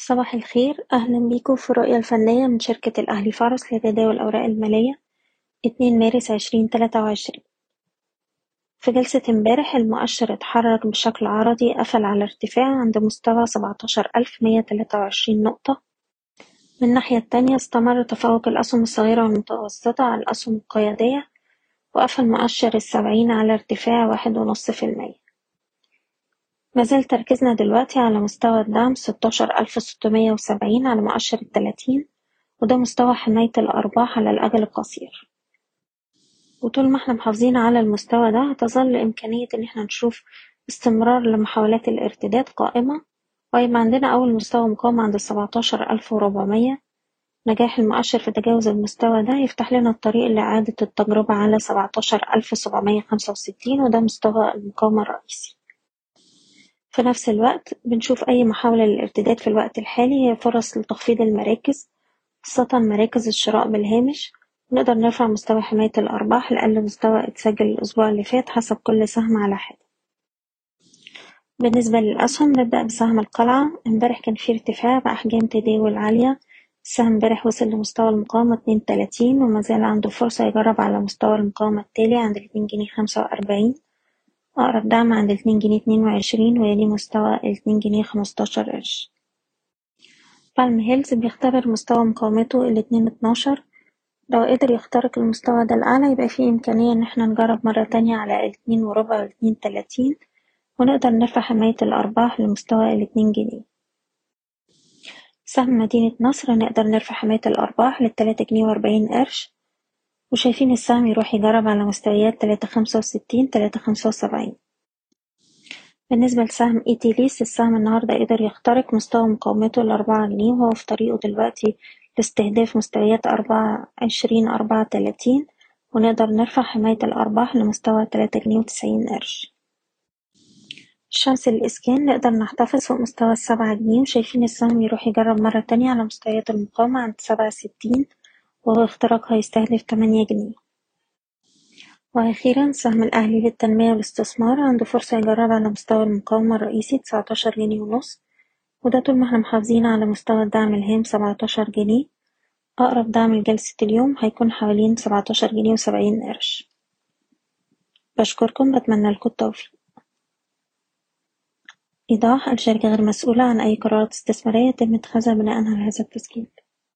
صباح الخير. أهلا بيكم في الرؤية الفنية من شركة الأهلي فارس لتداول الأوراق المالية. اتنين مارس عشرين تلاتة وعشرين. في جلسة امبارح المؤشر اتحرك بشكل عرضي قفل على ارتفاع عند مستوى سبعتاشر ألف مية تلاتة وعشرين نقطة. من الناحية التانية استمر تفوق الأسهم الصغيرة والمتوسطة على الأسهم القيادية وقفل مؤشر السبعين على ارتفاع واحد ونص في المية. مازال تركيزنا دلوقتي على مستوى الدعم ستاشر ألف ستمية وسبعين على مؤشر التلاتين وده مستوى حماية الأرباح على الأجل القصير. وطول ما إحنا محافظين على المستوى ده هتظل إمكانية إن إحنا نشوف استمرار لمحاولات الارتداد قائمة. ويبقى عندنا أول مستوى مقاومة عند السبعتاشر ألف وربعمية. نجاح المؤشر في تجاوز المستوى ده يفتح لنا الطريق لإعادة التجربة على سبعتاشر ألف سبعمية خمسة وستين وده مستوى المقاومة الرئيسي. في نفس الوقت بنشوف أي محاولة للارتداد في الوقت الحالي هي فرص لتخفيض المراكز خاصة مراكز الشراء بالهامش. ونقدر نرفع مستوى حماية الأرباح لأقل مستوى اتسجل الأسبوع اللي فات حسب كل سهم على حدة بالنسبة للأسهم نبدأ بسهم القلعة. امبارح كان في ارتفاع بأحجام تداول عالية. السهم امبارح وصل لمستوى المقاومة اتنين تلاتين ومازال عنده فرصة يجرب على مستوى المقاومة التالي عند الاتنين جنيه خمسة وأربعين. أقرب دعم عند اتنين جنيه اتنين وعشرين ويلي مستوى الاتنين جنيه خمستاشر قرش. بالم هيلز بيختبر مستوى مقاومته الاتنين اتناشر. لو قدر يخترق المستوى ده الأعلى يبقى فيه إمكانية إن إحنا نجرب مرة تانية على الاتنين وربع والاتنين تلاتين ونقدر نرفع حماية الأرباح لمستوى الاتنين جنيه. سهم مدينة نصر نقدر نرفع حماية الأرباح للتلاتة جنيه وأربعين قرش. وشايفين السهم يروح يجرب على مستويات تلاتة خمسة وستين تلاتة خمسة وسبعين. بالنسبة لسهم إيتيليس السهم النهاردة قدر يخترق مستوى مقاومته الأربعة جنيه وهو في طريقه دلوقتي لاستهداف مستويات أربعة عشرين أربعة تلاتين ونقدر نرفع حماية الأرباح لمستوى تلاتة جنيه وتسعين قرش. الشمس الإسكان نقدر نحتفظ فوق مستوى السبعة جنيه وشايفين السهم يروح يجرب مرة تانية على مستويات المقاومة عند سبعة ستين. وهو اختراقها يستهدف تمانية جنيه. وأخيرا سهم الأهلي للتنمية والاستثمار عنده فرصة يجرب على مستوى المقاومة الرئيسي تسعتاشر جنيه ونص وده طول ما إحنا محافظين على مستوى الدعم الهام سبعتاشر جنيه. أقرب دعم لجلسة اليوم هيكون حوالين سبعتاشر جنيه وسبعين قرش. بشكركم بتمنى لكم التوفيق. إيضاح الشركة غير مسؤولة عن أي قرارات استثمارية يتم اتخاذها بناء على هذا التسجيل.